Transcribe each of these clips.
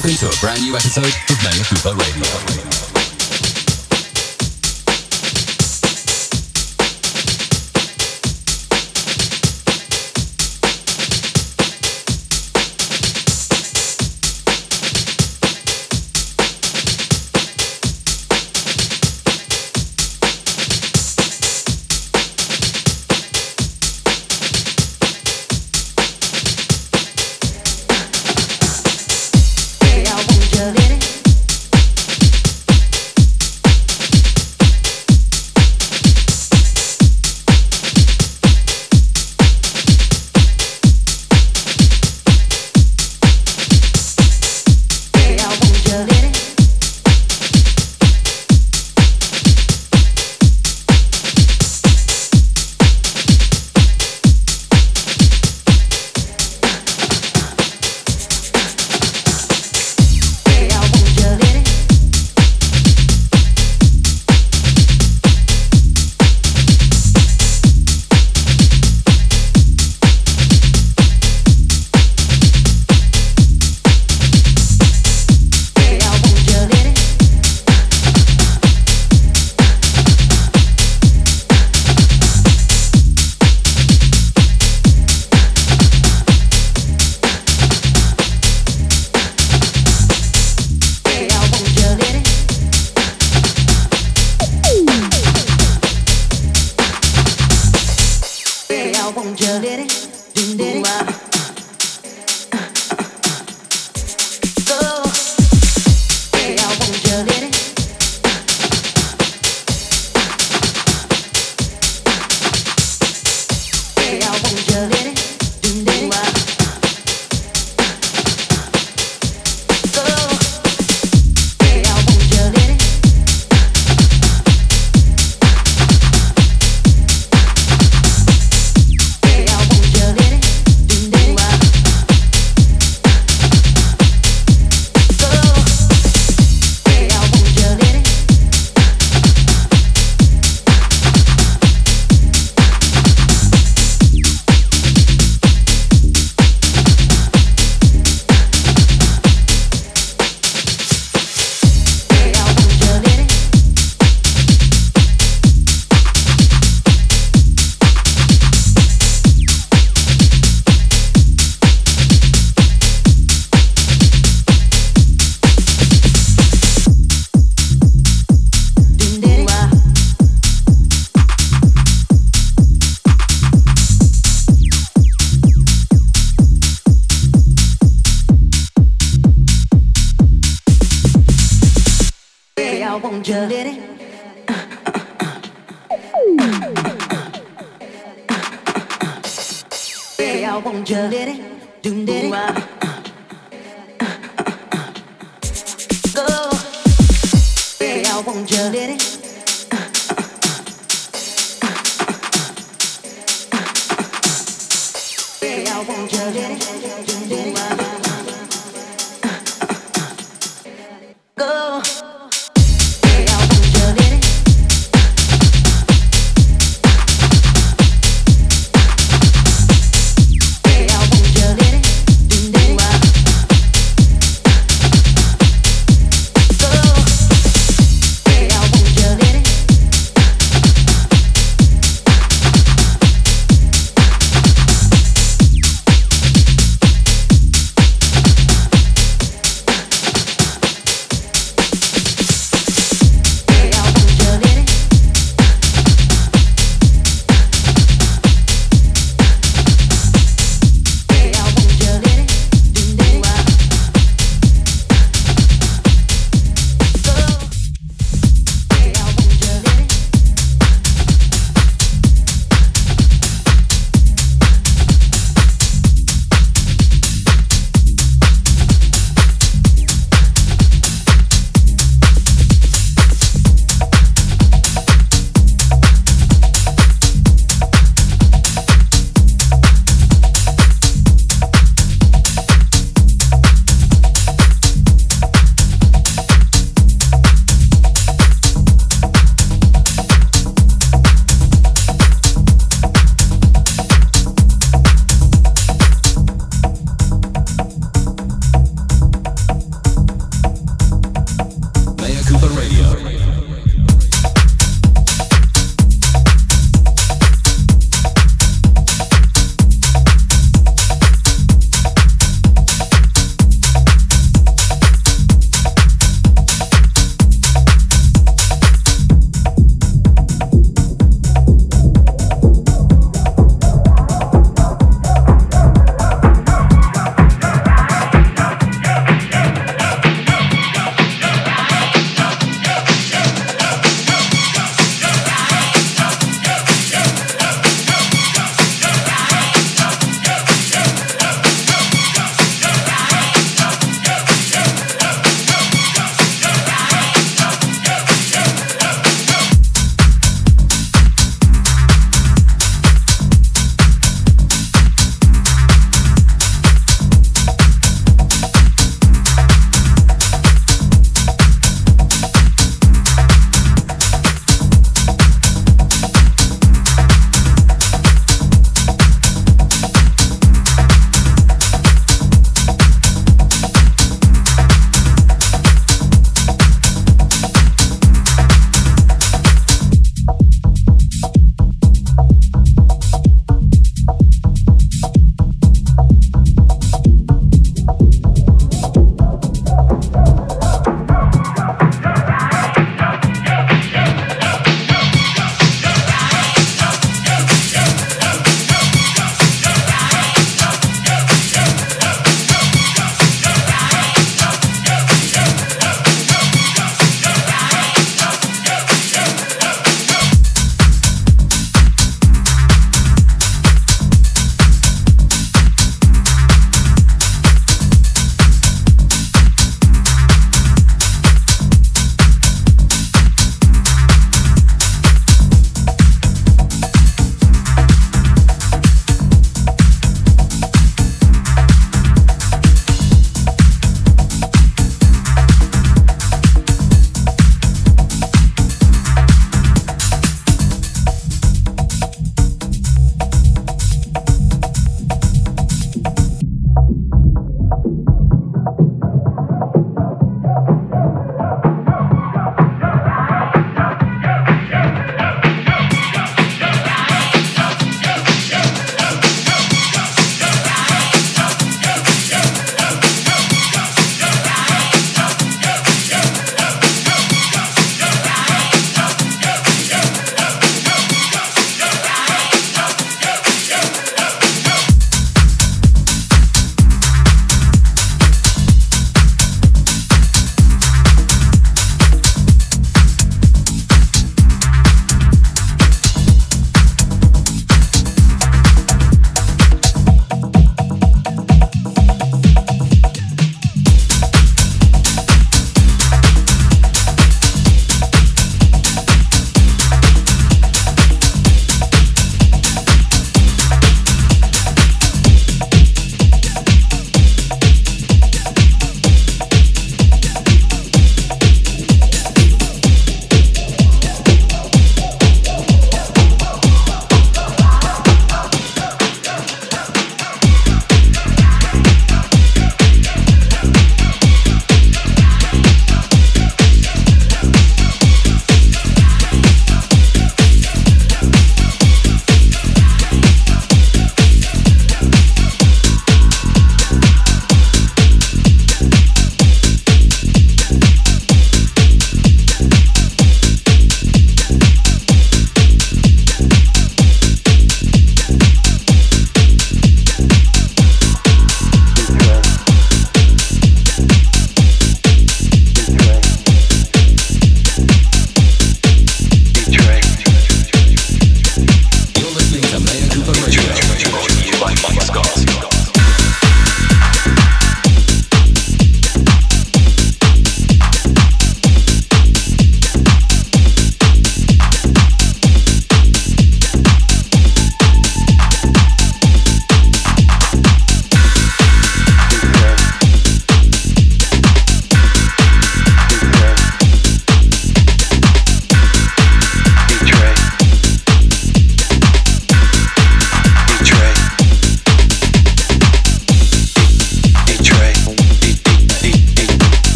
Welcome to a brand new episode of Mea Cooper Radio.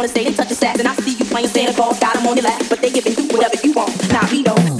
wanna stay in touch and sex, and I see you playing Santa Claus, got him on your lap, but they giving you whatever you want—not me though.